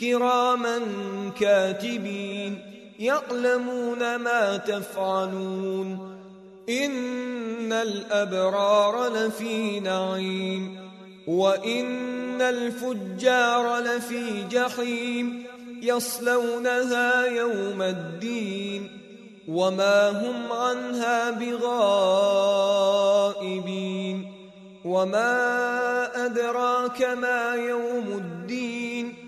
كراما كاتبين يعلمون ما تفعلون إن الأبرار لفي نعيم وإن الفجار لفي جحيم يصلونها يوم الدين وما هم عنها بغائبين وما أدراك ما يوم الدين